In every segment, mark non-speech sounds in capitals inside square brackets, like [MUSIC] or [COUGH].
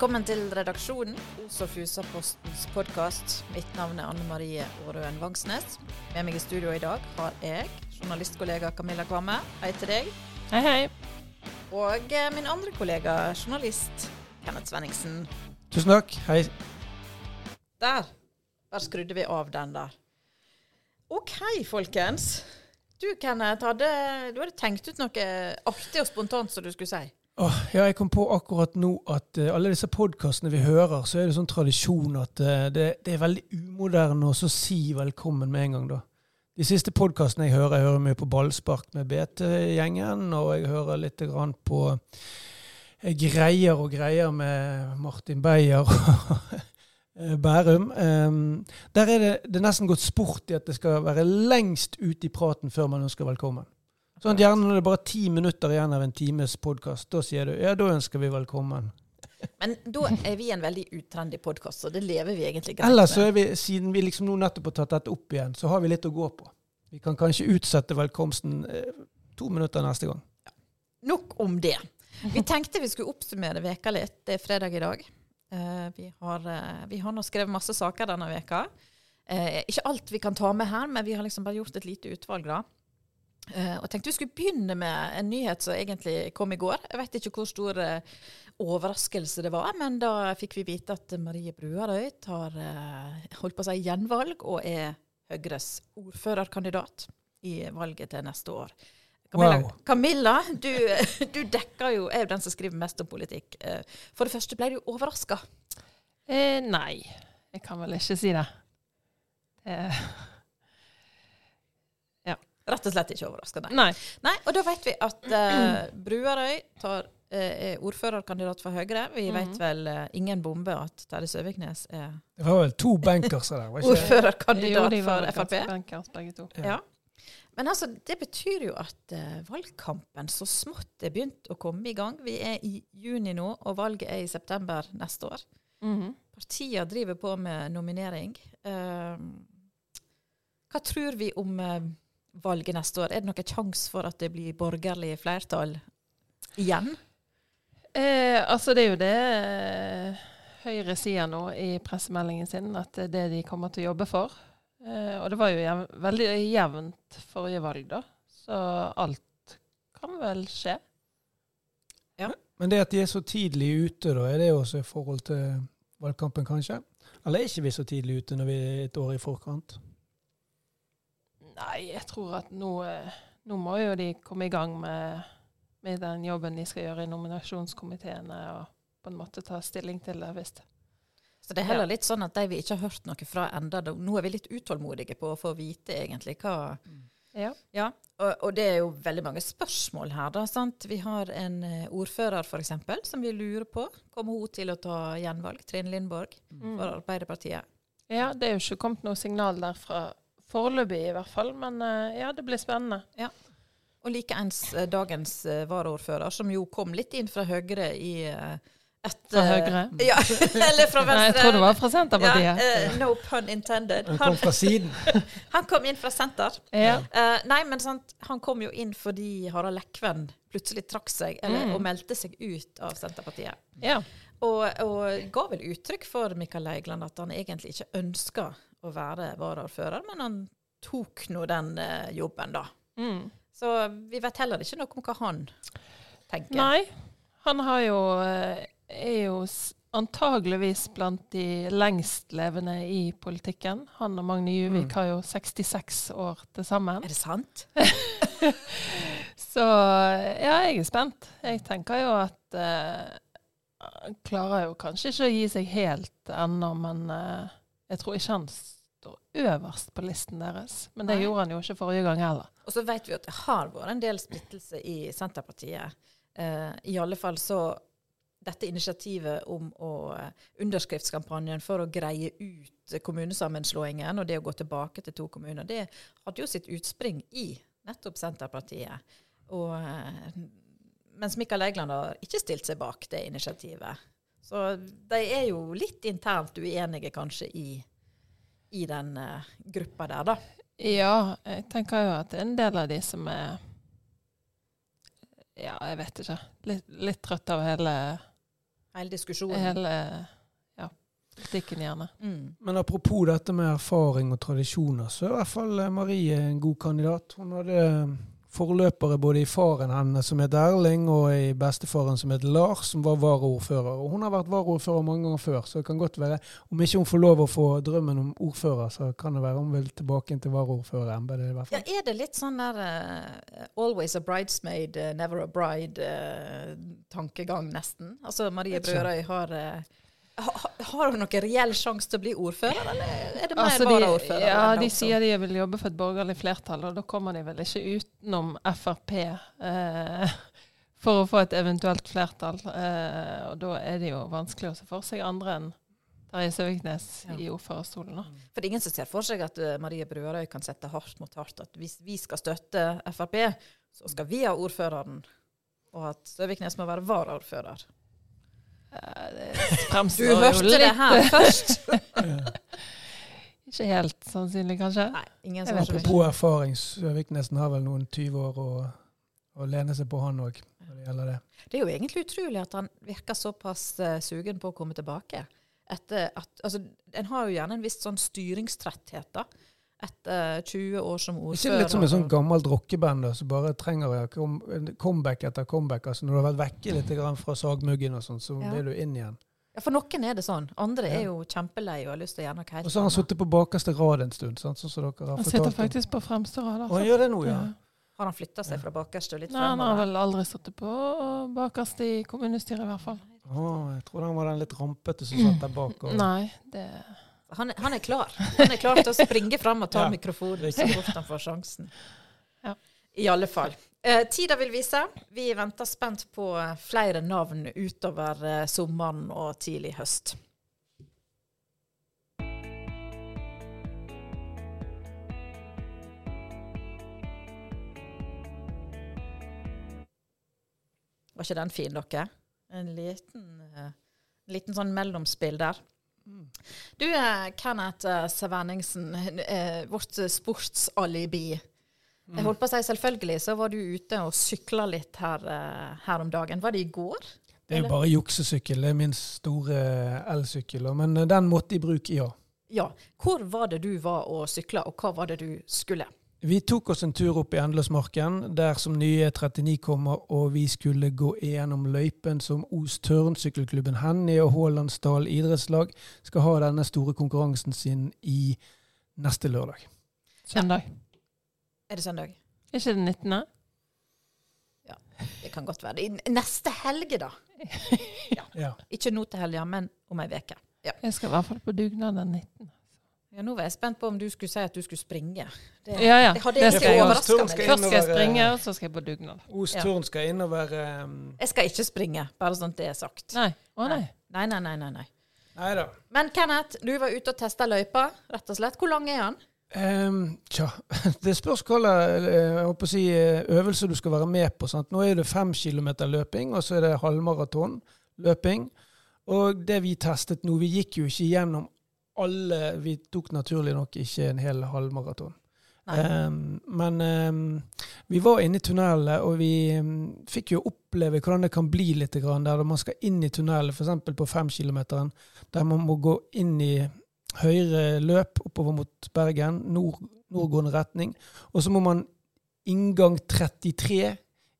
Velkommen til redaksjonen, Os og Fusa-postens podkast. Mitt navn er Anne Marie Aarøen Vangsnes. Med meg i studio i dag har jeg journalistkollega Camilla Kvamme. Hei til deg. Hei, hei. Og eh, min andre kollega, journalist Kenneth Svenningsen. Tusen takk. Hei. Der. Der skrudde vi av den der. OK, folkens. Du, Kenneth, hadde, du hadde tenkt ut noe artig og spontant som du skulle si. Åh, ja, jeg kom på akkurat nå at uh, alle disse podkastene vi hører, så er det sånn tradisjon at uh, det, det, er veldig umoderne å si velkommen med en gang, da. De siste podkastene jeg hører, jeg hører mye på Ballspark med BT-gjengen, og jeg hører litt grann på uh, Greier og greier med Martin Beyer [LAUGHS] Bærum. Um, der er det, det er nesten gått sport i at det skal være lengst ut i praten før man ønsker velkommen. Sånn at Gjerne når det er bare ti minutter igjen av en times podkast, da sier du ja, da ønsker vi velkommen. Men da er vi en veldig utrendy podkast, så det lever vi egentlig greit med. Ellers så er vi, siden vi liksom nå nettopp har tatt dette opp igjen, så har vi litt å gå på. Vi kan kanskje utsette velkomsten eh, to minutter neste gang. Ja. Nok om det. Vi tenkte vi skulle oppsummere veka litt. Det er fredag i dag. Uh, vi, har, uh, vi har nå skrevet masse saker denne veka. Uh, ikke alt vi kan ta med her, men vi har liksom bare gjort et lite utvalg. da. Uh, og tenkte vi skulle begynne med en nyhet som egentlig kom i går. Jeg vet ikke hvor stor uh, overraskelse det var, men da fikk vi vite at Marie Bruarøy tar uh, holdt på å si gjenvalg og er Høyres ordførerkandidat i valget til neste år. Camilla, wow. Camilla du, [LAUGHS] du, dekker jo, er jo den som skriver mest om politikk. For det første, ble du overraska? Eh, nei, jeg kan vel ikke si det. Eh. [LAUGHS] Rett og slett ikke overraskende. Nei. Nei. Og da vet vi at uh, Bruarøy tar, uh, er ordførerkandidat for Høyre. Vi mm. vet vel uh, ingen bombe at Terje Søviknes er Det var vel to bankers der? Var ikke ordførerkandidat jo, for Frp. Bankers, begge to. Ja. Men altså, det betyr jo at valgkampen så smått er begynt å komme i gang. Vi er i juni nå, og valget er i september neste år. Mm -hmm. Partier driver på med nominering. hva tror vi om valget neste år, er det noen sjanse for at det blir borgerlig flertall igjen? Eh, altså det er jo det eh, Høyre sier nå i pressemeldingen sin, at det er det de kommer til å jobbe for. Eh, og det var jo jevn, veldig jevnt forrige valg, da. Så alt kan vel skje. Ja. Men det at de er så tidlig ute, da, er det også i forhold til valgkampen, kanskje? Eller er ikke vi så tidlig ute når vi er et år i forkant? Nei, jeg tror at nå, eh, nå må jo de komme i gang med, med, den jobben de skal gjøre i nominasjonskomiteene, og på en måte ta stilling til det hvis Så det er heller litt sånn at de vi ikke har hørt noe fra enda, nå er vi litt utålmodige på å få vite egentlig hva Ja. ja og, og, det er jo veldig mange spørsmål her, da. sant? Vi har en uh, ordfører f.eks. som vi lurer på. Kommer hun til å ta gjenvalg? Trine Lindborg mm. for Arbeiderpartiet. Ja, det er jo ikke kommet noe signal der fra Foreløpig i hvert fall, men uh, ja, det blir spennende. Ja. Og likeens uh, dagens uh, varaordfører, som jo kom litt inn fra Høyre i et, fra Høyre? [LAUGHS] Ja, eller fra Venstre. [LAUGHS] Nei, jeg tror det var fra Senterpartiet. Ja, no pun intended. Han kom fra siden. [LAUGHS] han kom inn fra senter. Ja. nei, men sant, han kom jo inn fordi Harald Lekven plutselig trakk seg, eller, mm. og meldte seg ut av Senterpartiet. Ja. Og, og, ga vel uttrykk for Mikael Leigland at han egentlig ikke ønska å være varaordfører, men han tok nå den eh, jobben, da. Mm. Så vi vet heller ikke noe om hva han tenker. Nei, han har jo, eh, er jo antageligvis blant de lengstlevende i politikken. Han og Magne Juvik mm. har jo 66 år til sammen. Er det sant? [LAUGHS] Så ja, jeg er spent. Jeg tenker jo at uh, Han klarer jo kanskje ikke å gi seg helt ennå, men uh, jeg tror ikke han står øverst på listen deres. Men det Nei. gjorde han jo ikke forrige gang heller. Og så vet vi at det har vært en del splittelse i Senterpartiet. Eh, I alle fall så dette initiativet om å underskriftskampanjen for å greie ut kommunesammenslåingen og det å gå tilbake til to kommuner, det hadde jo sitt utspring i nettopp Senterpartiet. Og, uh, mens Mikael Egeland har ikke stilt seg bak det initiativet. Så de er jo litt internt uenige kanskje i, i den uh, gruppa der, da. Ja, jeg tenker jo at en del av de som er Ja, jeg vet ikke. Litt, litt trøtt av hele Hele diskusjonen. Hele ja, politikken, gjerne. Mm. Men apropos dette med erfaring og tradisjoner, så er i hvert fall eh, Marie en god kandidat. Hun hadde forløpere både i faren hennes som het Erling, og i bestefaren som het Lars, som var varaordfører. Og hun har vært varaordfører mange ganger før, så det kan godt være Om ikke hun får lov å få drømmen om ordfører, så kan det være hun vil tilbake til varaordførerembetet. i hvert Ja, er det litt sånn der uh, always a bridesmaid, uh, never a bride-tankegang, nesten? Altså Marie. Brørøy har eh, ha, ha- Har hun noen reell sjanse til å bli ordfører, eller er det mer Altså, varaordfører? ja, de også? sier de vil jobbe for et borgerlig flertall, og da kommer de vel ikke utenom Frp eh, for å få et eventuelt flertall. Eh, og da er det jo vanskelig å se for seg andre enn Terje Søviknes Ja. i ordførerstolen. da. For det er ingen som ser for seg at uh, Marie Brørøy kan sette hardt mot hardt. At hvis vi skal støtte Frp, så skal vi ha ordføreren. Og at Søviknes må være varaordfører. Eh, det Du hørte jo hørte det her først! [LAUGHS] Ikke helt sannsynlig, kanskje. Nei, ingen som Apropos erfaring, Søviknesen har vel noen 20 år å, å lene seg på, han òg, det det. Det er jo egentlig utrolig at han virker såpass uh, sugen på å komme tilbake. Etter at, altså, en har jo gjerne en viss sånn styringstretthet da, etter 20 år som ordfører. Ikke litt som et sånt gammelt rockeband som bare trenger å gjøre comeback etter comeback? altså Når du har vært vekke litt fra sagmuggen, og sånn, så Ja. blir du inn igjen. Ja, for noen er det sånn. Andre Ja. er jo kjempelei og har lyst til å gjøre noe helt Og så har han sittet på bakerste rad en stund, sånn som dere har Han sitter faktisk på fremste rad. Altså. Og han gjør det nå, ja. Ja. Har han flytta seg fra bakerste og litt Nei, han har vel aldri sittet på bakerst i kommunestyret, i hvert fall. Å, jeg trodde han var den litt rampete som satt der bak. Og... Nei, det Han, han er klar. Han er klar til å springe fram og ta [LAUGHS] Ja, mikrofonen så fort han får sjansen. Ja. I alle fall. Eh, tida vil vise. Vi venter spent på eh, flere navn utover eh, sommeren og tidlig høst. Var ikke den fin, dere? En liten, eh, liten sånn mellomspill der. Du, er Kenneth Svenningsen, eh, vårt eh, sportsalibi. Jeg holdt på å si selvfølgelig, så var du ute og sykla litt her, eh, her om dagen. Var det i går? Det er jo bare juksesykkel. Det er min store elsykkel. Men eh, den måtte i bruk, ja. Ja. Hvor var det du var og sykla, og hva var det du skulle? Vi tok oss en tur opp i Endeløsmarken, der som nye 39 kommer, og vi skulle gå gjennom løypen som Os Tørnsykkelklubben Hennie og Hålandsdal idrettslag skal ha denne store konkurransen sin i neste lørdag. søndag. Er det søndag? Er ikke det 19.? Ja, Det kan godt være. det. Neste helge, da. [LAUGHS] Ja. Ikke nå til helga, men om ei uke. Jeg skal i hvert fall på dugnad den 19. Ja, nå var jeg spent på om du skulle si at du skulle springe. Det, Ja, ja. det hadde ikke overraska meg. Først skal jeg springe, og så skal jeg på dugnad. Os Ja. Skal inn og være um... Jeg skal ikke springe, bare sånn det er sagt. Nei. Å nei. Nei, nei, nei. nei, nei. Neida. Men Kenneth, du var ute og testa løypa, rett og slett. Hvor lang er han? Um, tja, [LAUGHS] det spørs hva slags si, eh, øvelse du skal være med på. Sant? Nå er det fem kilometer løping, og så er det halvmaraton løping. Og det vi testet nå, vi gikk jo ikke gjennom alle Vi tok naturlig nok ikke en hel halvmaraton. Um, men um, vi var inne i tunnelen, og vi um, fikk jo oppleve hvordan det kan bli litt grann der man skal inn i tunnelen, f.eks. på femkilometeren, der man må gå inn i høyre løp oppover mot Bergen, nord, nordgående retning, og så må man inngang 33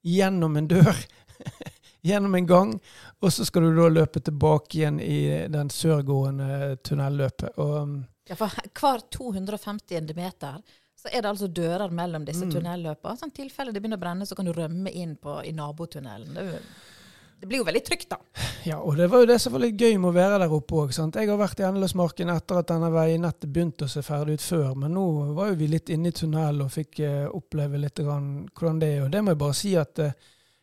gjennom en dør, [LAUGHS] gjennom en gang, og så skal du da løpe tilbake igjen i den sørgående tunnelløpet. Og um, Ja, for hver 250 meter så er det altså dører mellom disse Mm. tunnelløpene. Sånn tilfelle det begynner å brenne, så kan du rømme inn på, i nabotunnelen. Det, det blir jo veldig trygt, da. Ja, og det var jo det som var litt gøy med å være der oppe òg. Jeg har vært i Endeløsmarken etter at denne veinettet begynte å se ferdig ut før, men nå var jo vi litt inne i tunnelen og fikk eh, oppleve litt grann hvordan det er. Og det må jeg bare si at eh,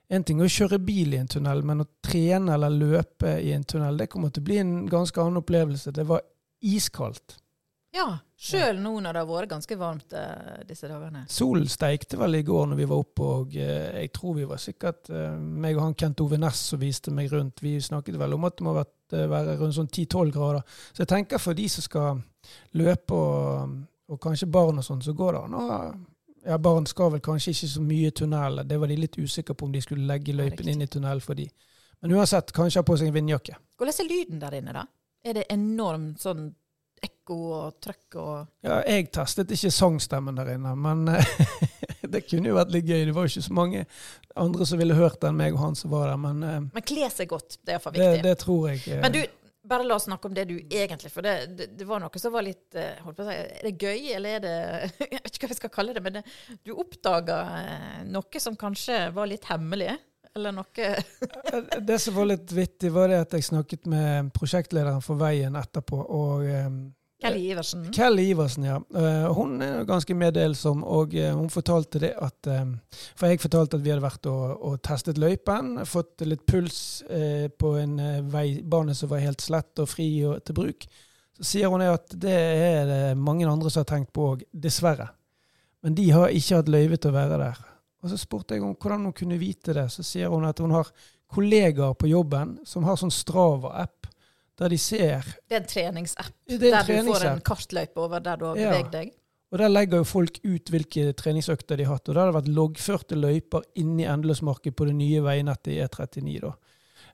en ting er å kjøre bil i en tunnel, men å trene eller løpe i en tunnel, det kommer til å bli en ganske annen opplevelse. Det var iskaldt. Ja, Sjøl nå når det har vært ganske varmt uh, disse dagene. Solen steikte vel i går når vi var oppe, og uh, jeg tror vi var sikkert uh, meg og han Kent Ove Næss som viste meg rundt. Vi snakket vel om at det må vært, være rundt sånn 10-12 grader. Så jeg tenker for de som skal løpe, og, og kanskje barn og sånn, så går det an å ja, Barn skal vel kanskje ikke så mye tunnel. Det var de litt usikre på om de skulle legge løypen inn i tunnel for de. Men uansett, kanskje ha på seg en vindjakke. Hvordan er lyden der inne, da? Er det enormt sånn ekko og trøkk og Ja, jeg testet ikke sangstemmen der inne, men eh, [LAUGHS] det kunne jo vært litt gøy. Det var jo ikke så mange andre som ville hørt den meg og han som var der, men eh, Men kle seg godt, det er iallfall det, viktig. det tror jeg eh, Men du, bare la oss snakke om det du egentlig For det, det, det var noe som var litt eh, holdt på å si, Er det gøy, eller er det [LAUGHS] Jeg vet ikke hva vi skal kalle det, men det, du oppdaga eh, noe som kanskje var litt hemmelig? Eller noe Eh, Det som var litt vittig, var det at jeg snakket med prosjektlederen for Veien etterpå. og Kelly Iversen? Kelly Iversen, ja. Eh, hun er ganske meddelsom, og eh, hun fortalte det at eh, For jeg fortalte at vi hadde vært og, og testet løypen, fått litt puls eh, på en eh, veibane som var helt slett og fri og, til bruk. Så sier hun at det er det mange andre som har tenkt på òg, dessverre. Men de har ikke hatt løyve til å være der. Og så spurte jeg om hvordan hun kunne vite det. Så sier hun at hun har kollegaer på jobben som har sånn Strava-app, der de ser Det er en treningsapp er en der du får en kartløype over der du har Ja. beveget deg. Og der legger jo folk ut hvilke treningsøkter de har hatt. Og der har det vært loggførte løyper inni endeløsmarkedet på det nye veinettet i E39. da.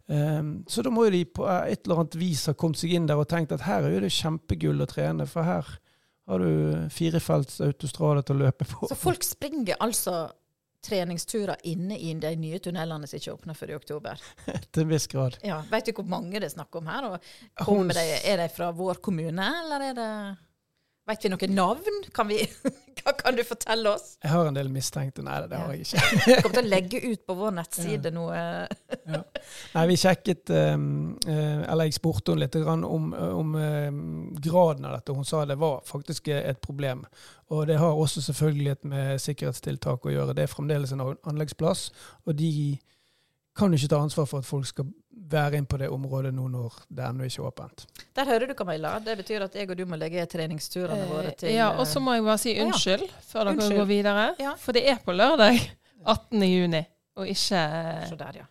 Um, så da må de på et eller annet vis ha kommet seg inn der og tenkt at her er det kjempegull å trene, for her har du firefelts autostrade til å løpe på. Så folk springer altså treningsturer inne i de nye tunnelene som ikke åpner før i oktober. [LAUGHS] til en viss grad. Ja, Vet du hvor mange det er snakk om her? Og Hun- kommer de, er de fra vår kommune, eller er det Vet vi noen navn? Kan vi, [LAUGHS] hva kan du fortelle oss? Jeg har en del mistenkte. Nei, det har jeg ikke. Vi kommer til å legge ut på vår nettside noe Nei, vi sjekket ehm, eh, Eller jeg spurte henne litt om, om ehm, graden av dette. Hun sa det var faktisk et problem. Og det har også selvfølgelig et med sikkerhetstiltak å gjøre. Det er fremdeles en anleggsplass, og de kan ikke ta ansvar for at folk skal være inn på det området nå når det ennå ikke er åpent. Der hører du, Camilla. Det betyr at jeg og du må legge treningsturene våre til Eh, Ja, og så må jeg bare si ja. unnskyld før dere Unnskyld. går videre. Ja. For det er på lørdag 18. juni, og ikke Så der, ja.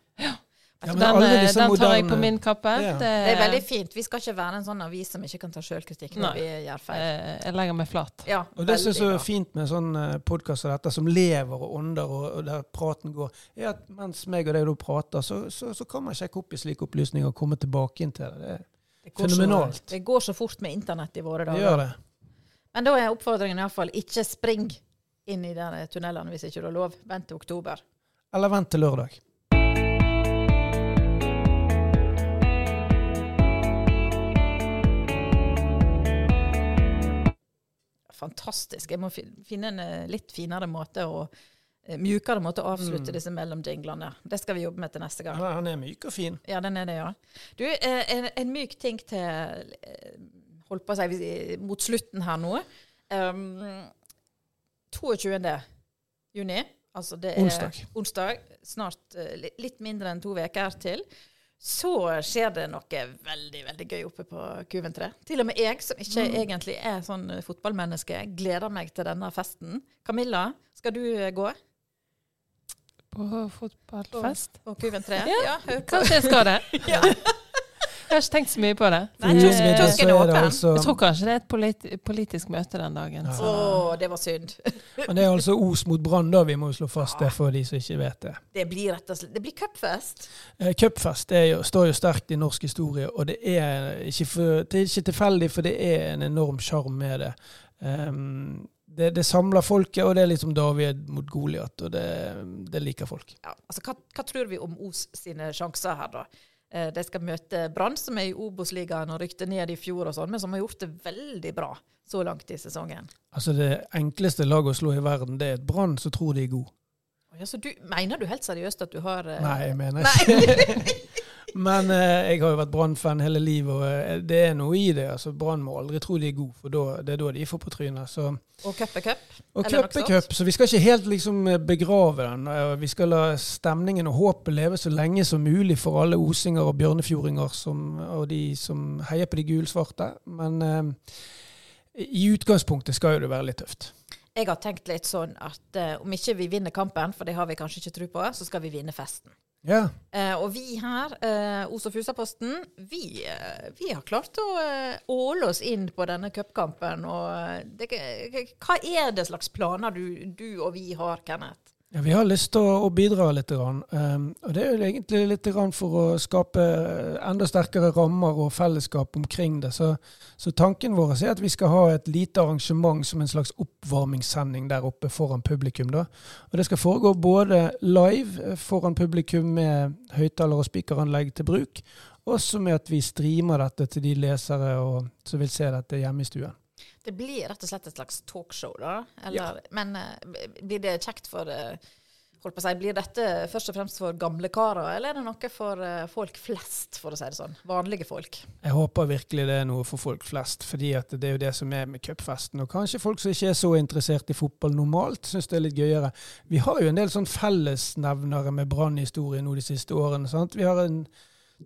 Ja, Den, alle eh, den tar jeg på min kappe. Ja. Det er veldig fint. Vi skal ikke være en sånn avis som ikke kan ta sjølkritikk når Nei. vi gjør feil. Eh, Jeg legger meg flat. Ja, Og det som er så bra. fint med sånn podkast som dette, som lever og ånder, og, og der praten går, er at mens meg og deg da prater, så, så, så kan man sjekke opp i slike opplysninger og komme tilbake inn til det. Det, Det går så- Fenomenalt. Det går så fort med internett i våre det dager. gjør det. Men da er oppfordringen iallfall ikke spring inn i de tunnelene hvis ikke du har lov. Vent til oktober. Eller vent til lørdag. Fantastisk. Jeg må finne en eh, litt finere måte å eh, Mjukere måte å avslutte Mm. disse mellomjinglene. Det skal vi jobbe med til neste gang. Han, han er myk og fin. Ja, den er det, ja. Du, eh, en, en myk ting til Holdt på å si mot slutten her nå. Um, 22. juni, altså det er Onsdag. onsdag, snart litt mindre enn to uker til, så skjer det noe veldig veldig gøy oppe på Kuventre. Til og med jeg, som ikke Mm. egentlig er sånn eh, fotballmenneske, gleder meg til denne festen. Camilla, skal du eh, gå På fotballfest? på Kuventre? Ja. ja på. Kanskje jeg skal det. [LAUGHS] Ja. Jeg har ikke tenkt så mye på det. Nei, så er er det åpen. altså, Jeg tror kanskje det er et politi politisk møte den dagen. Ja. Så. Å, det var synd. [LAUGHS] men det er altså Os mot Brann, da. Vi må jo slå fast det for de som ikke vet det. Det blir rett og slett Det blir cupfest. Eh, Cupfest det er jo, står jo sterkt i norsk historie, og det er ikke, for, det er ikke tilfeldig, for det er en enorm sjarm med det. Um, det. Det samler folket, og det er liksom David mot Goliat, og det, det liker folk. Ja, altså, hva, hva tror vi om Os sine sjanser her, da? Eh, de skal møte Brann, som er i Obos-ligaen og rykte ned i fjor, og sånn, men som har gjort det veldig bra så langt i sesongen. Altså Det enkleste laget å slå i verden, det er et Brann som tror de er gode. Ja, så du, mener du helt seriøst at du har eh, Nei, jeg mener ikke [LAUGHS] [LAUGHS] Men eh, jeg har jo vært Brann-fan hele livet, og eh, det er noe i det. altså Brann må aldri tro de er gode, for da, det er da de får på trynet. Så Og cup er cup. Og cup er cup, så vi skal ikke helt liksom begrave den. Eh, Vi skal la stemningen og håpet leve så lenge som mulig for alle osinger og bjørnefjordinger som, og de som heier på de gulsvarte. Men eh, i utgangspunktet skal jo det være litt tøft. Jeg har tenkt litt sånn at eh, om ikke vi vinner kampen, for det har vi kanskje ikke tro på, så skal vi vinne festen. Ja, Eh, og vi her, eh, Os og Fusaposten, vi, eh, vi har klart å eh, åle oss inn på denne cupkampen. Hva er det slags planer du, du og vi har, Kenneth? Ja, Vi har lyst til å, bidra litt. Um, og Det er jo egentlig litt for å skape eh, enda sterkere rammer og fellesskap omkring det. Så, så tanken vår er at vi skal ha et lite arrangement som en slags oppvarmingssending der oppe foran publikum. da. Og Det skal foregå både live eh, foran publikum med høyttaler og spikeranlegg til bruk, også med at vi streamer dette til de lesere og, som vil se dette hjemme i stuen. Det blir rett og slett et slags talkshow, da? Eller, Men uh, blir det kjekt for uh, holdt på å si, Blir dette først og fremst for gamle karer, eller er det noe for uh, folk flest, for å si det sånn? Vanlige folk? Jeg håper virkelig det er noe for folk flest, fordi det er jo det som er med cupfesten. Og kanskje folk som ikke er så interessert i fotball normalt, syns det er litt gøyere. Vi har jo en del sånn fellesnevnere med Brann-historie nå de siste årene. sant? Vi har en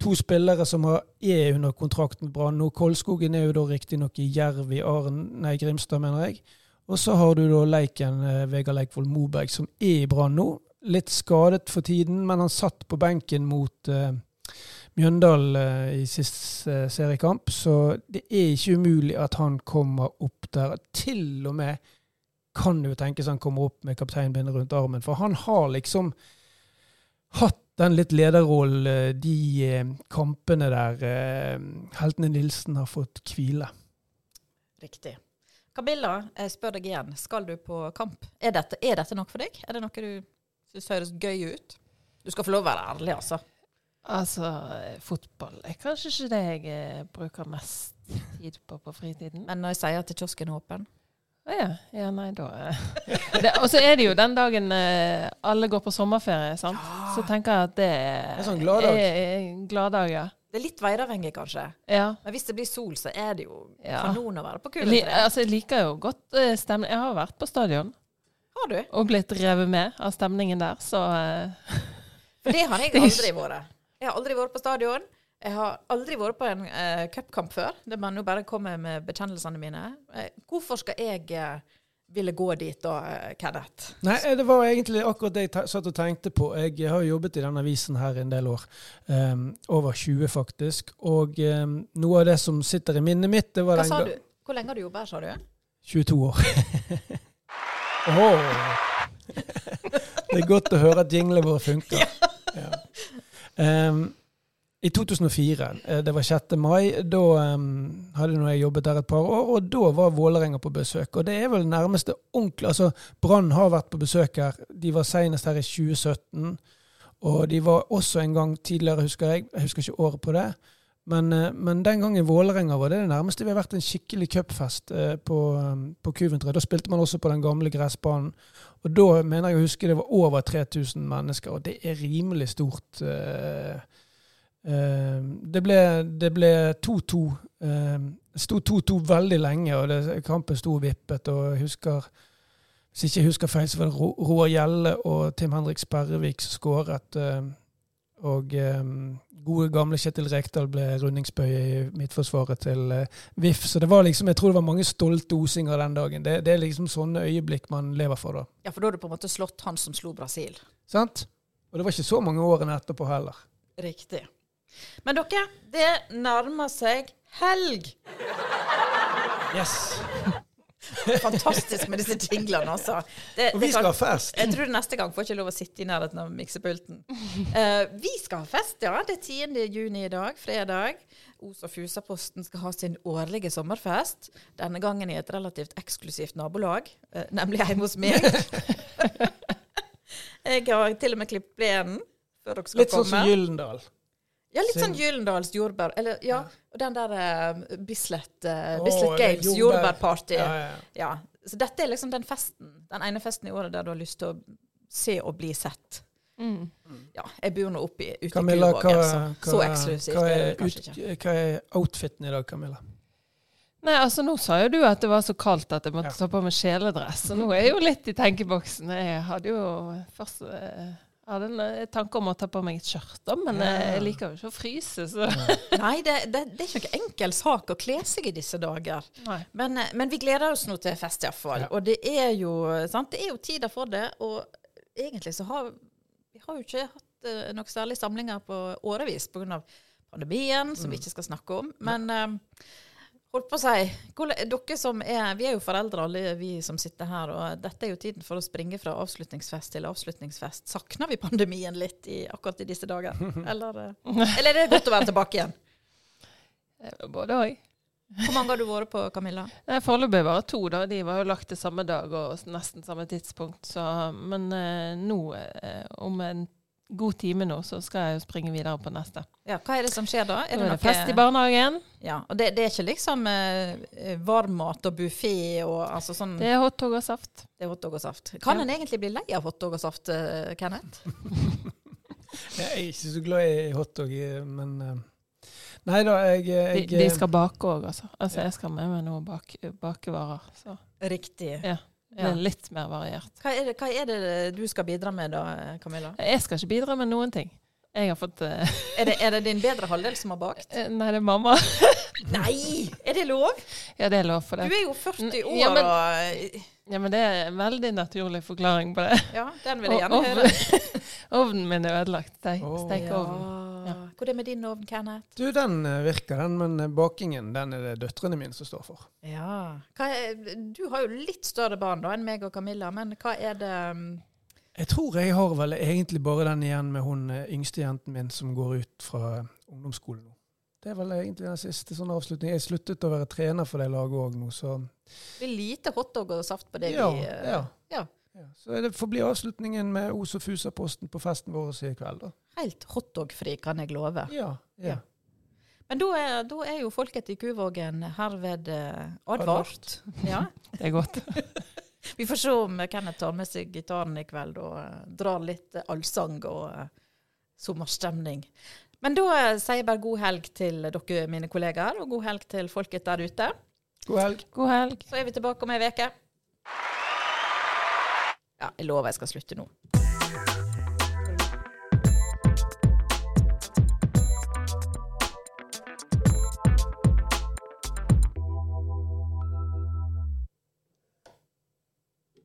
to spillere som er under kontrakt med Brann nå. Kolskogen er jo da riktignok i Jerv i nei, Grimstad, mener jeg. Og så har du da Leiken, eh, Vegard Leikvoll Moberg, som er i Brann nå. Litt skadet for tiden, men han satt på benken mot uh, Mjøndal uh, i sist uh, seriekamp, så det er ikke umulig at han kommer opp der. Til og med kan det jo tenkes han kommer opp med kapteinbindet rundt armen, for han har liksom hatt den litt lederrollen, eh, de eh, kampene der eh, heltene Nilsen har fått hvile. Riktig. Camilla, jeg spør deg igjen. Skal du på kamp? Er dette, er dette noe for deg? Er det noe du syns høres gøy ut? Du skal få lov å være ærlig, altså. Altså, fotball er kanskje ikke det jeg bruker mest tid på på fritiden. Men når jeg sier at kiosken er åpen? Ja, ja, nei, da. [LAUGHS] Og så er det jo den dagen alle går på sommerferie, sant. Ja. Så tenker jeg at det, er, er sånn gladdag. Gladdag, ja. Det er litt væravhengig, kanskje. Ja. Men hvis det blir sol, så er det jo ja. kanon å være på Kulen 3. Altså, jeg liker jo godt uh, stemning. Jeg har vært på stadion. Har du? Og blitt revet med av stemningen der, så uh, For det har jeg [LAUGHS] aldri vært. Jeg har aldri vært på stadion. Jeg har aldri vært på en uh, cupkamp før. Det må nå bare komme med bekjennelsene mine. Uh, hvorfor skal jeg uh, ville gå dit da, Kenneth? Nei, Det var egentlig akkurat det jeg satt og tenkte på. Jeg har jobbet i denne avisen her en del år. Um, over 20, faktisk. Og um, noe av det som sitter i minnet mitt det var Hva sa du? Hvor lenge har du jobbet her, sa du? 22 år. [LAUGHS] oh. [LAUGHS] det er godt å høre at jinglene våre funker. Ja. Um, i 2004, eh, det var 6. mai, da um, hadde jeg jobbet der et par år, og da var Vålerenga på besøk. Og det er vel nærmeste ordentlig Altså, Brann har vært på besøk her. De var senest her i 2017. Og de var også en gang tidligere, husker jeg. Jeg husker ikke året på det. Men, uh, men den gangen Vålerenga var det det nærmeste vi har vært en skikkelig cupfest uh, på, på Kuventre. Da spilte man også på den gamle gressbanen. Og da mener jeg å huske det var over 3000 mennesker, og det er rimelig stort. Eh, det ble 2-2. Eh, det sto 2-2 veldig lenge, og det, kampen sto vippet. og jeg husker Hvis jeg ikke husker feil, så var det Roar Gjelle og Tim Henrik Sperrevik som skåret. Eh, og gode, gamle Kjetil Rekdal ble rundingsbøy i midtforsvaret til VIF. Så det var liksom, jeg tror det var mange stolte osinger den dagen. Det, det er liksom sånne øyeblikk man lever for da. Ja, for da har du på en måte slått han som slo Brasil. Sant? Og det var ikke så mange årene etterpå heller. Riktig. Men dere, det nærmer seg helg. Yes. [LAUGHS] Fantastisk med disse jinglene, altså. Det, og vi skal ha fest. Jeg tror neste gang får ikke lov å sitte i nærheten av miksepulten. Uh, vi skal ha fest, ja. Det er 10. juni i dag, fredag. Os og Fusaposten skal ha sin årlige sommerfest. Denne gangen i et relativt eksklusivt nabolag, uh, nemlig hjemme hos meg. [LAUGHS] jeg har til og med klippet plenen før dere skal Litt komme. Litt sånn som Gyllendal. Ja, litt sånn Gyllendals jordbær. Eller ja, og den der uh, Bislett, uh, Bislett oh, Games jordbærparty. Ja, ja. ja, Så dette er liksom den festen, den ene festen i året der du har lyst til å se og bli sett. Mm. Ja, jeg bor nå oppe ute i Kulvåg, så, Så eksklusivt hva er, ut. Hva er outfiten i dag, Camilla? Nei, altså Nå sa jo du at det var så kaldt at jeg måtte ja. ta på meg kjeledress. Og nå er jeg jo litt i tenkeboksen. Jeg hadde jo først uh, jeg hadde en eh, tanke om å ta på meg et skjørt, men ja. Eh, jeg liker jo ikke å fryse. Så. [LAUGHS] Nei, det, det, det, er ikke noen enkel sak å kle seg i disse dager. Men, eh, men, vi gleder oss nå til fest, iallfall. Ja. Og det er jo sant, det er jo tider for det. Og egentlig så har vi har jo ikke hatt uh, noen særlige samlinger på årevis pga. pandemien, som mm. vi ikke skal snakke om. Men uh, Holdt på å si. Dere som er Vi er jo foreldre, alle vi som sitter her, og dette er jo tiden for å springe fra avslutningsfest til avslutningsfest. Savner vi pandemien litt i, akkurat i disse dager? [LAUGHS] Eller, eh, eller er det godt å være tilbake igjen? Eh, Både òg. Hvor mange har du vært på, Camilla? Foreløpig bare to, da. De var jo lagt til samme dag og nesten samme tidspunkt. Så, men eh, nå, om en god time nå, så skal jeg jo springe videre på neste. Ja, Hva er det som skjer da? Nå er det fest i barnehagen. Ja, og det, det er ikke liksom eh, varmmat og buffé og altså sånn Det er hotdog og saft. Det er hotdog og saft. Kan Ja. en egentlig bli lei av hotdog og saft, eh, Kenneth? [LAUGHS] Jeg er ikke så glad i hotdog, eh, men eh, Nei da, jeg, De, de skal bake òg, altså. Altså, Ja. Jeg skal med meg noen bak, bakevarer. Så Riktig. Ja. Ja. litt mer variert. Hva, er det, hva er det du skal bidra med da, Camilla? Jeg skal ikke bidra med noen ting. Jeg har fått uh... Er det, er det din bedre halvdel som har bakt? [LAUGHS] Nei, det er mamma. [LAUGHS] Nei! Er det lov? Ja, det er lov for det. Du er jo 40 år Ja, men- og Ja, men det er en veldig naturlig forklaring på det. Ja, den vil jeg gjerne høre. [LAUGHS] Ovnen min er ødelagt. Stekeovnen. Oh, Stekeovn. Ja. Hvor er det med din ovn, Kenneth? Du, den eh, virker, den, men eh, bakingen den er det døtrene mine som står for. Ja. Hva er, du har jo litt større barn da enn meg og Camilla, men hva er det um, Jeg tror jeg har vel egentlig bare den igjen med hun eh, yngste jenten min som går ut fra ungdomsskolen nå. Det er vel egentlig den siste sånn avslutning. Jeg sluttet å være trener for det laget òg nå, så Det er lite hotdog og saft på det ja, vi ja. ja. Ja. Så det får bli avslutningen med Os og Fusa-posten på festen vår i kveld, da. Helt hotdogfri, kan jeg love. Ja. ja. Men da er, da er jo folket i Kuvågen herved eh, advart. Ja. [LAUGHS] Det er godt. [LAUGHS] Vi får se om Kenneth tar med seg gitaren i kveld og eh, drar litt allsang og eh, sommerstemning. Men da sier jeg bare god helg til dere, mine kollegaer, og god helg til folket der ute. God helg. God helg. Så er vi tilbake om ei uke. Ja, jeg lover jeg skal slutte nå.